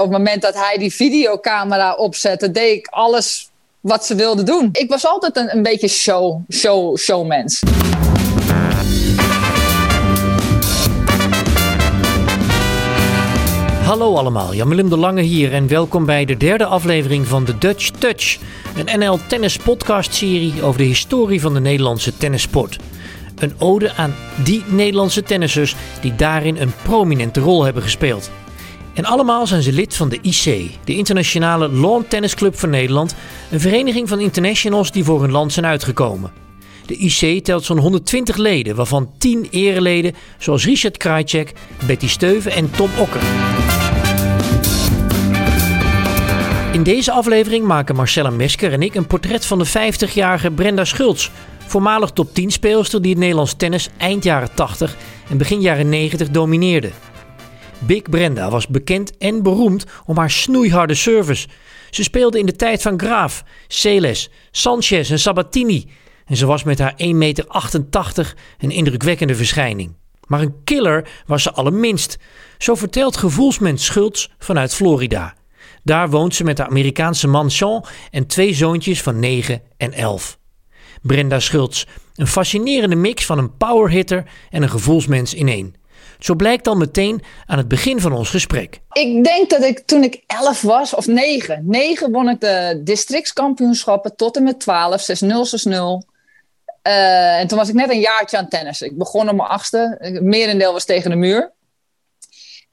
Op het moment dat hij die videocamera opzette, deed ik alles wat ze wilde doen. Ik was altijd een, een beetje show, show, showmens. Hallo allemaal, Jan-Willem de Lange hier en welkom bij de derde aflevering van de Dutch Touch. Een NL Tennis podcast serie over de historie van de Nederlandse tennissport. Een ode aan die Nederlandse tennissers die daarin een prominente rol hebben gespeeld. En allemaal zijn ze lid van de IC, de Internationale Lawn Tennis Club van Nederland, een vereniging van internationals die voor hun land zijn uitgekomen. De IC telt zo'n 120 leden, waarvan 10 ereleden zoals Richard Krajcek, Betty Steuven en Tom Okker. In deze aflevering maken Marcella Mesker en ik een portret van de 50-jarige Brenda Schultz, voormalig top 10 speelster die het Nederlands tennis eind jaren 80 en begin jaren 90 domineerde. Big Brenda was bekend en beroemd om haar snoeiharde service. Ze speelde in de tijd van Graaf, Celes, Sanchez en Sabatini. En ze was met haar 1,88 meter een indrukwekkende verschijning. Maar een killer was ze allerminst. Zo vertelt gevoelsmens Schultz vanuit Florida. Daar woont ze met de Amerikaanse man Sean en twee zoontjes van 9 en 11. Brenda Schultz, een fascinerende mix van een powerhitter en een gevoelsmens in één. Zo blijkt al meteen aan het begin van ons gesprek. Ik denk dat ik toen ik 11 was, of 9. 9 won ik de districtskampioenschappen tot en met 12, 6-0, 6-0. Uh, en toen was ik net een jaartje aan tennis. Ik begon op mijn achtste. Het merendeel was tegen de muur.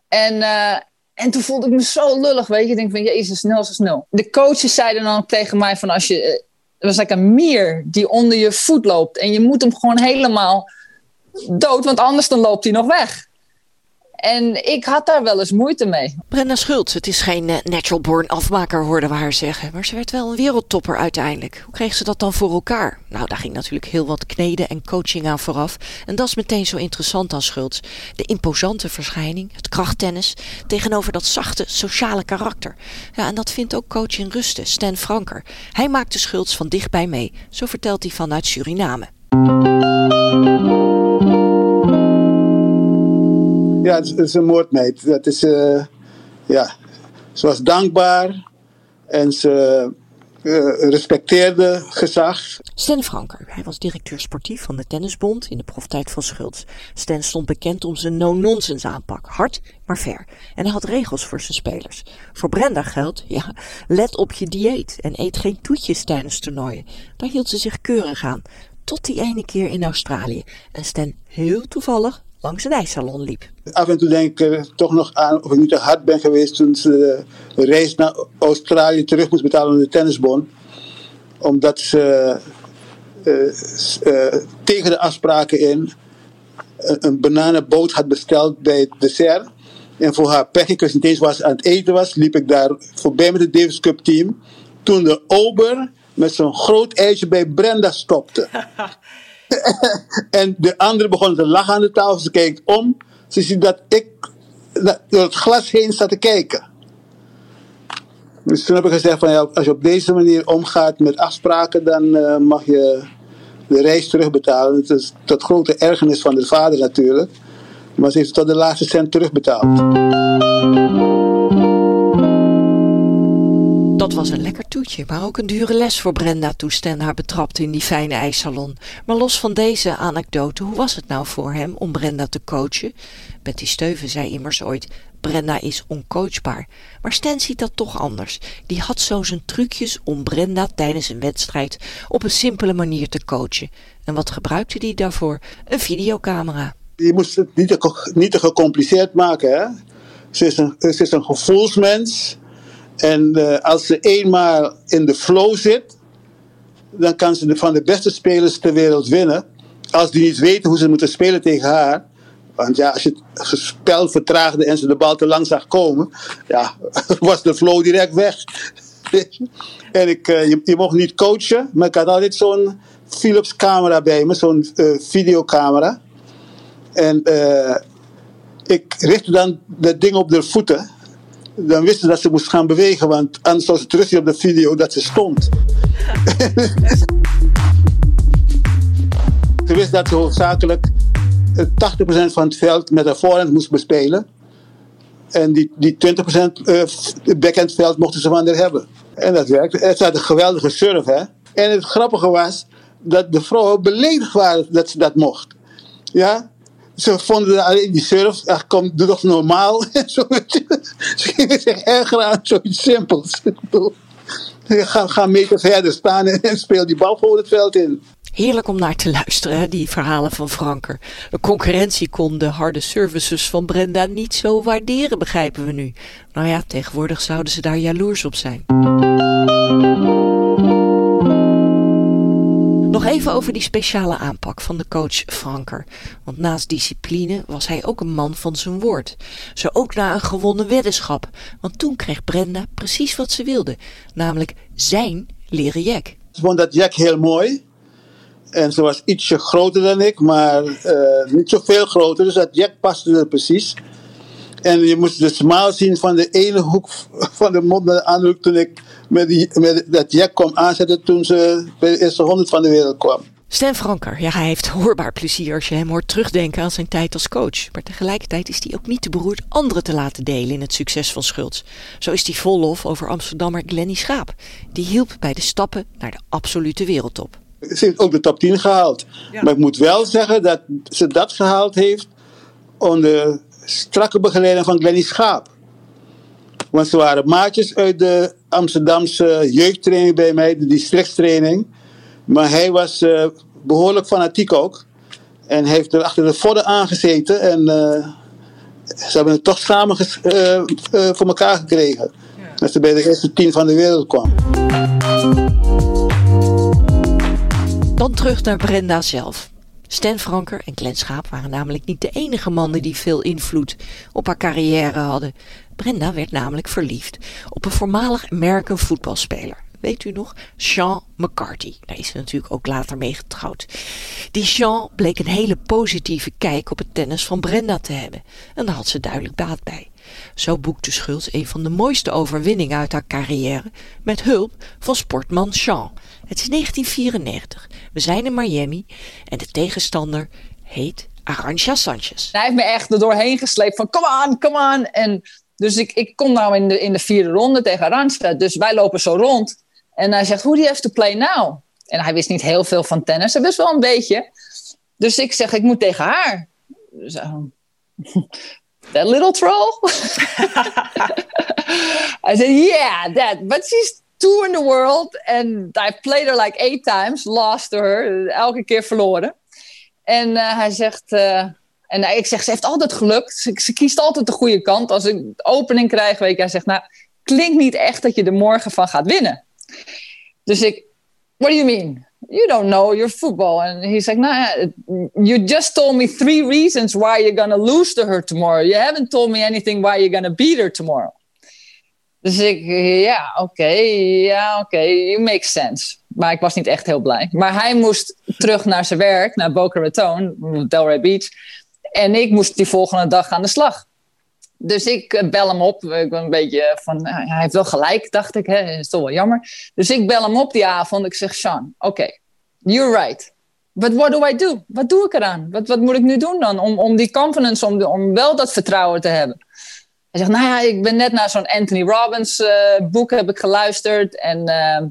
En, uh, en toen voelde ik me zo lullig, weet je. Ik denk van, jezus, snel, zo snel. De coaches zeiden dan ook tegen mij van, als je... Het was like een mier die onder je voet loopt. En je moet hem gewoon helemaal dood, want anders dan loopt hij nog weg. En ik had daar wel eens moeite mee. Brenda Schultz, het is geen uh, natural born afmaker, hoorden we haar zeggen. Maar ze werd wel een wereldtopper uiteindelijk. Hoe kreeg ze dat dan voor elkaar? Nou, daar ging natuurlijk heel wat kneden en coaching aan vooraf. En dat is meteen zo interessant aan Schultz. De imposante verschijning, het krachttennis, tegenover dat zachte sociale karakter. Ja, en dat vindt ook coach in rusten, Stan Franker. Hij maakte Schultz van dichtbij mee. Zo vertelt hij vanuit Suriname. Ja, het is, een moordmeid. Dat is, uh, ja, ze was dankbaar en ze uh, respecteerde gezag. Stan Franker, hij was directeur sportief van de Tennisbond in de proftijd van Schultz. Stan stond bekend om zijn no-nonsense aanpak. Hard, maar fair. En hij had regels voor zijn spelers. Voor Brenda geldt, ja, let op je dieet en eet geen toetjes tijdens toernooien. Daar hield ze zich keurig aan. Tot die ene keer in Australië. En Stan heel toevallig langs een ijssalon liep. Af en toe denk ik er toch nog aan of ik niet te hard ben geweest toen ze de reis naar Australië terug moest betalen aan de tennisbond. Omdat ze uh, uh, tegen de afspraken in een bananenboot had besteld bij het dessert. En voor haar pech, ik niet eens ze aan het eten was, liep ik daar voorbij met het Davis Cup team. Toen de ober met zo'n groot ijsje bij Brenda stopte. en de andere begon te lachen aan de tafel. Ze kijkt om. Ze ziet dat ik door het glas heen sta te kijken. Dus toen heb ik gezegd van ja, als je op deze manier omgaat met afspraken, dan uh, mag je de reis terugbetalen. Het is tot grote ergernis van de vader natuurlijk. Maar ze heeft tot de laatste cent terugbetaald. Dat was een lekker toetje, maar ook een dure les voor Brenda toen Stan haar betrapte in die fijne ijssalon. Maar los van deze anekdote, hoe was het nou voor hem om Brenda te coachen? Betty Steuven zei immers ooit, Brenda is oncoachbaar. Maar Stan ziet dat toch anders. Die had zo zijn trucjes om Brenda tijdens een wedstrijd op een simpele manier te coachen. En wat gebruikte hij daarvoor? Een videocamera. Je moest het niet te, niet te gecompliceerd maken, hè? Ze is een, ze is een gevoelsmens. En uh, als ze eenmaal in de flow zit, dan kan ze van de beste spelers ter wereld winnen. Als die niet weten hoe ze moeten spelen tegen haar. Want ja, als je het spel vertraagde en ze de bal te lang zag komen, ja, was de flow direct weg. en ik, uh, je, mocht niet coachen, maar ik had altijd zo'n Philips camera bij me, zo'n uh, videocamera. En ik richtte dan dat ding op de voeten dan wisten ze dat ze moest gaan bewegen, want anders was het terug op de video dat ze stond. ze wist dat ze hoofdzakelijk 80% van het veld met haar voorhand moest bespelen. En die, die 20% uh, backhand veld mochten ze van er hebben. En dat werkte. Het had een geweldige serve, hè. En het grappige was dat de vrouwen beledigd waren dat ze dat mocht. Ja, ze vonden alleen die surf, ach kom, doe toch normaal. ze gingen zich erger aan zoiets simpels. ga, ga meter verder staan en speel die bal voor het veld in. Heerlijk om naar te luisteren, die verhalen van Franker. De concurrentie kon de harde services van Brenda niet zo waarderen, begrijpen we nu. Nou ja, tegenwoordig zouden ze daar jaloers op zijn. Nog even over die speciale aanpak van de coach Franker. Want naast discipline was hij ook een man van zijn woord. Zo ook na een gewonnen weddenschap. Want toen kreeg Brenda precies wat ze wilde. Namelijk zijn leren jack. Ze vond dat jack heel mooi. En ze was ietsje groter dan ik, maar uh, niet zoveel groter. Dus dat jack paste er precies. En je moest de smaal zien van de ene hoek van de mond naar de andere toen ik met, die, met dat jack kwam aanzetten toen ze bij de eerste honderd van de wereld kwam. Stan Franker, ja, hij heeft hoorbaar plezier als je hem hoort terugdenken aan zijn tijd als coach. Maar tegelijkertijd is hij ook niet te beroerd anderen te laten delen in het succes van Schultz. Zo is hij vol lof over Amsterdammer Glenny Schaap. Die hielp bij de stappen naar de absolute wereldtop. Ze heeft ook de top 10 gehaald. Maar ik moet wel zeggen dat ze dat gehaald heeft onder strakke begeleiding van Glenny Schaap. Want ze waren maatjes uit de Amsterdamse jeugdtraining bij mij, de districtstraining. Maar hij was uh, behoorlijk fanatiek ook. En heeft er achter de vodden aangezeten. En uh, ze hebben het toch samen uh, voor elkaar gekregen. Ja. Dat ze bij de eerste tien van de wereld kwam. Dan terug naar Brenda zelf. Stan Franker en Glenn Schaap waren namelijk niet de enige mannen die veel invloed op haar carrière hadden. Brenda werd namelijk verliefd op een voormalig American voetbalspeler. Weet u nog? Sean McCarthy. Daar is ze natuurlijk ook later mee getrouwd. Die Sean bleek een hele positieve kijk op het tennis van Brenda te hebben. En daar had ze duidelijk baat bij. Zo boekte Schultz een van de mooiste overwinningen uit haar carrière met hulp van sportman Sean. Het is 1994. We zijn in Miami en de tegenstander heet Arantxa Sanchez. Hij heeft me echt er doorheen gesleept van come on, come on. En dus ik, ik kom nou in de, in de vierde ronde tegen Arantxa. Dus wij lopen zo rond. En hij zegt, hoe do you have to play now? En hij wist niet heel veel van tennis. Hij wist wel een beetje. Dus ik zeg, ik moet tegen haar. Dus, um, that little troll? I said, yeah, that. But she's two in the world. And I played her like eight times. Lost to her. Elke keer verloren. En uh, hij zegt... Uh, en ik zeg, ze heeft altijd gelukt. Ze, kiest altijd de goede kant. Als ik opening krijg, weet ik, hij zegt, nou, klinkt niet echt dat je er morgen van gaat winnen. Dus ik, what do you mean? You don't know your football. And he's like, nah, you just told me three reasons why you're going to lose to her tomorrow. You haven't told me anything why you're going to beat her tomorrow. Dus ik, ja, oké, ja, oké, you make sense. Maar ik was niet echt heel blij. Maar hij moest terug naar zijn werk, naar Boca Raton, Delray Beach. En ik moest die volgende dag aan de slag. Dus ik eh, bel hem op. Ik ben een beetje van, hij heeft wel gelijk, dacht ik. Hè? Is toch wel jammer. Dus ik bel hem op die avond. Ik zeg, Sean, oké, okay, you're right. But what do I do? Wat doe ik eraan? Wat, wat moet ik nu doen dan? Om, om die confidence, om, om wel dat vertrouwen te hebben. Hij zegt, nou ja, ik ben net naar zo'n Anthony Robbins uh, boek heb ik geluisterd. En uh,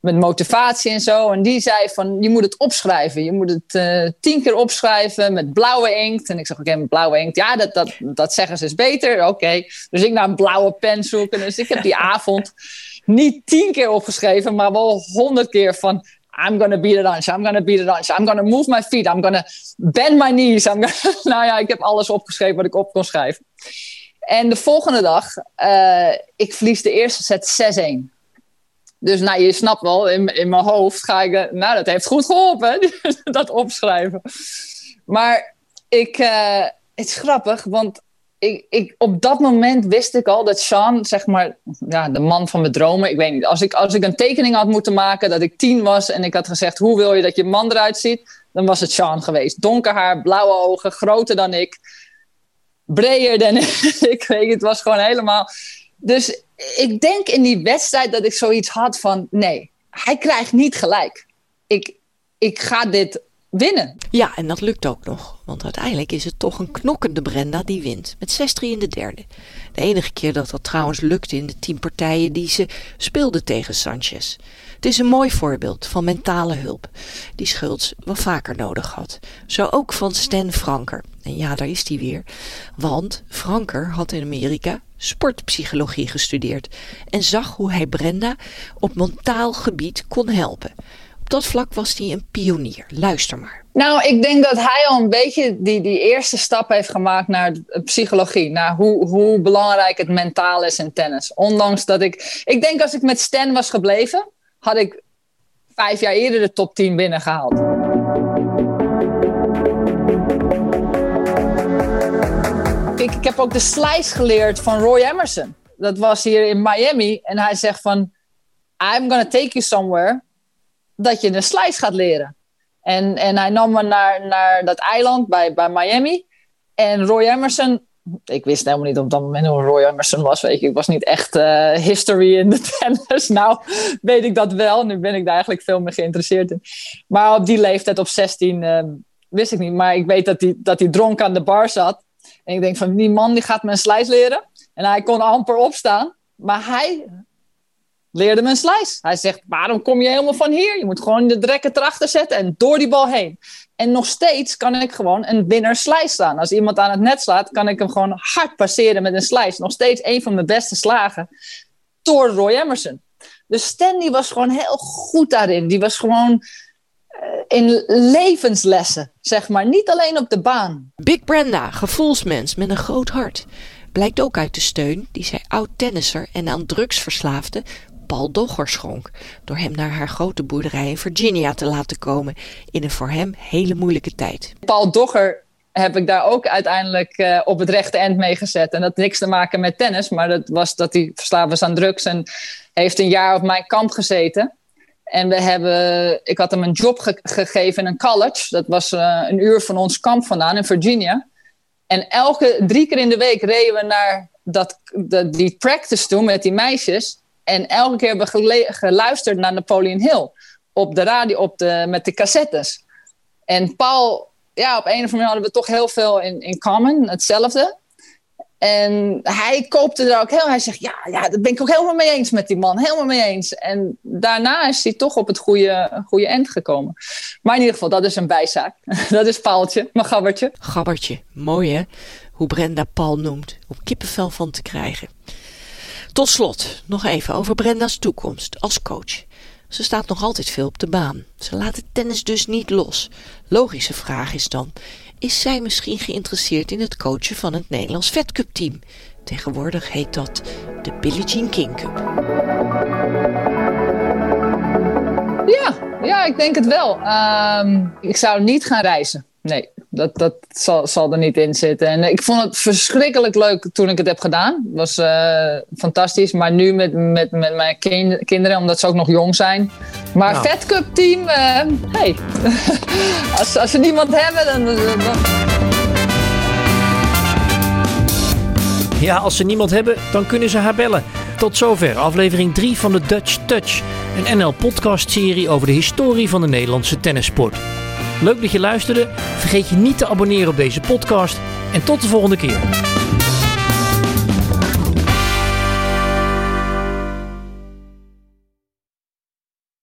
met motivatie en zo. En die zei van, je moet het opschrijven. Je moet het uh, tien keer opschrijven met blauwe inkt. En ik zeg, oké, okay, met blauwe inkt. Ja, dat, dat, dat zeggen ze is beter. Oké. Dus ik naar een blauwe pen zoeken. Dus ik heb die avond niet tien keer opgeschreven, maar wel honderd keer van... I'm gonna beat it on. I'm gonna beat it on. I'm gonna move my feet. I'm gonna bend my knees. I'm gonna... nou ja, ik heb alles opgeschreven wat ik op kon schrijven. En de volgende dag, uh, ik verlies de eerste set 6-1. Dus nou, je snapt wel, in, in mijn hoofd ga ik... Eh, nou, dat heeft goed geholpen, dat opschrijven. Maar ik, uh, het is grappig, want ik, ik, op dat moment wist ik al dat Sean, zeg maar, ja, de man van mijn dromen, ik weet niet. Als ik, als ik een tekening had moeten maken dat ik tien was en ik had gezegd, hoe wil je dat je man eruit ziet? Dan was het Sean geweest. Donker haar, blauwe ogen, groter dan ik. Breder dan ik. weet het was gewoon helemaal... Dus ik denk in die wedstrijd dat ik zoiets had van: nee, hij krijgt niet gelijk. Ik, ik ga dit winnen. Ja, en dat lukt ook nog. Want uiteindelijk is het toch een knokkende Brenda die wint. Met 6-3 in de derde. De enige keer dat dat trouwens lukte in de tien partijen die ze speelde tegen Sanchez. Het is een mooi voorbeeld van mentale hulp. Die Schultz wel vaker nodig had. Zo ook van Stan Franker. En ja, daar is hij weer. Want Franker had in Amerika sportpsychologie gestudeerd. En zag hoe hij Brenda op mentaal gebied kon helpen. Op dat vlak was hij een pionier. Luister maar. Nou, ik denk dat hij al een beetje die, die eerste stap heeft gemaakt naar psychologie. Naar hoe, hoe belangrijk het mentaal is in tennis. Ondanks dat ik. Ik denk als ik met Stan was gebleven, had ik vijf jaar eerder de top 10 binnengehaald. Ik, ik heb ook de slice geleerd van Roy Emerson. Dat was hier in Miami. En hij zegt van... I'm gonna take you somewhere. Dat je een slice gaat leren. En, en hij nam me naar, naar dat eiland bij, bij Miami. En Roy Emerson ik wist helemaal niet op dat moment hoe Roy Emerson was. Weet je. Ik was niet echt uh, history in de tennis. Nou, weet ik dat wel. Nu ben ik daar eigenlijk veel meer geïnteresseerd in. Maar op die leeftijd, op 16, uh, ehm, wist ik niet. Maar ik weet dat hij dat dronk aan de bar zat. En ik denk van, die man die gaat me een slice leren. En hij kon amper opstaan. Maar hij leerde me een slice. Hij zegt, waarom kom je helemaal van hier? Je moet gewoon de drekken erachter zetten en door die bal heen. En nog steeds kan ik gewoon een winner slice slaan. Als iemand aan het net slaat, kan ik hem gewoon hard passeren met een slice. Nog steeds een van mijn beste slagen door Roy Emerson. Dus Stanley was gewoon heel goed daarin. Die was gewoon uh, in levenslessen, zeg maar. Niet alleen op de baan. Big Brenda, gevoelsmens met een groot hart. Blijkt ook uit de steun die zij oud-tennisser en aan drugs verslaafde Paul Dogger schonk. Door hem naar haar grote boerderij in Virginia te laten komen. In een voor hem hele moeilijke tijd. Paul Dogger heb ik daar ook uiteindelijk uh, op het rechte eind mee gezet. En dat had niks te maken met tennis, maar dat was dat hij verslaafd was aan drugs en heeft een jaar op mijn kamp gezeten. En we hebben, ik had hem een job ge gegeven in een college. Dat was uh, een uur van ons kamp vandaan in Virginia. En elke drie keer in de week reden we naar dat, die practice toe met die meisjes. En elke keer hebben we geluisterd naar Napoleon Hill op de radio op de, met de cassettes. En Paul, ja, op een of andere manier hadden we toch heel veel in, in common, hetzelfde. En hij koopte er ook heel. Hij zegt: Ja, ja, dat ben ik ook helemaal mee eens met die man. Helemaal mee eens. En daarna is hij toch op het goede, goede eind gekomen. Maar in ieder geval, dat is een bijzaak. dat is Paaltje, mijn gabbertje. Gabbertje, mooi hè? Hoe Brenda Paul noemt. Op kippenvel van te krijgen. Tot slot nog even over Brenda's toekomst als coach. Ze staat nog altijd veel op de baan. Ze laat het tennis dus niet los. Logische vraag is dan: is zij misschien geïnteresseerd in het coachen van het Nederlands Fed Cup team? Tegenwoordig heet dat de Billie Jean King Cup. Ja, ja ik denk het wel. Um, ik zou niet gaan reizen. Nee, dat, dat zal, zal er niet in zitten. En ik vond het verschrikkelijk leuk toen ik het heb gedaan. Het was uh, fantastisch. Maar nu met, met, met mijn kinderen, omdat ze ook nog jong zijn. Maar nou. Fed Cup team, uh, hey. als, als ze niemand hebben, dan... dan... Ja, als ze niemand hebben, dan kunnen ze haar bellen. Tot zover aflevering 3 van de Dutch Touch. Een NL-podcast-serie over de historie van de Nederlandse tennissport. Leuk dat je luisterde. Vergeet je niet te abonneren op deze podcast. En tot de volgende keer.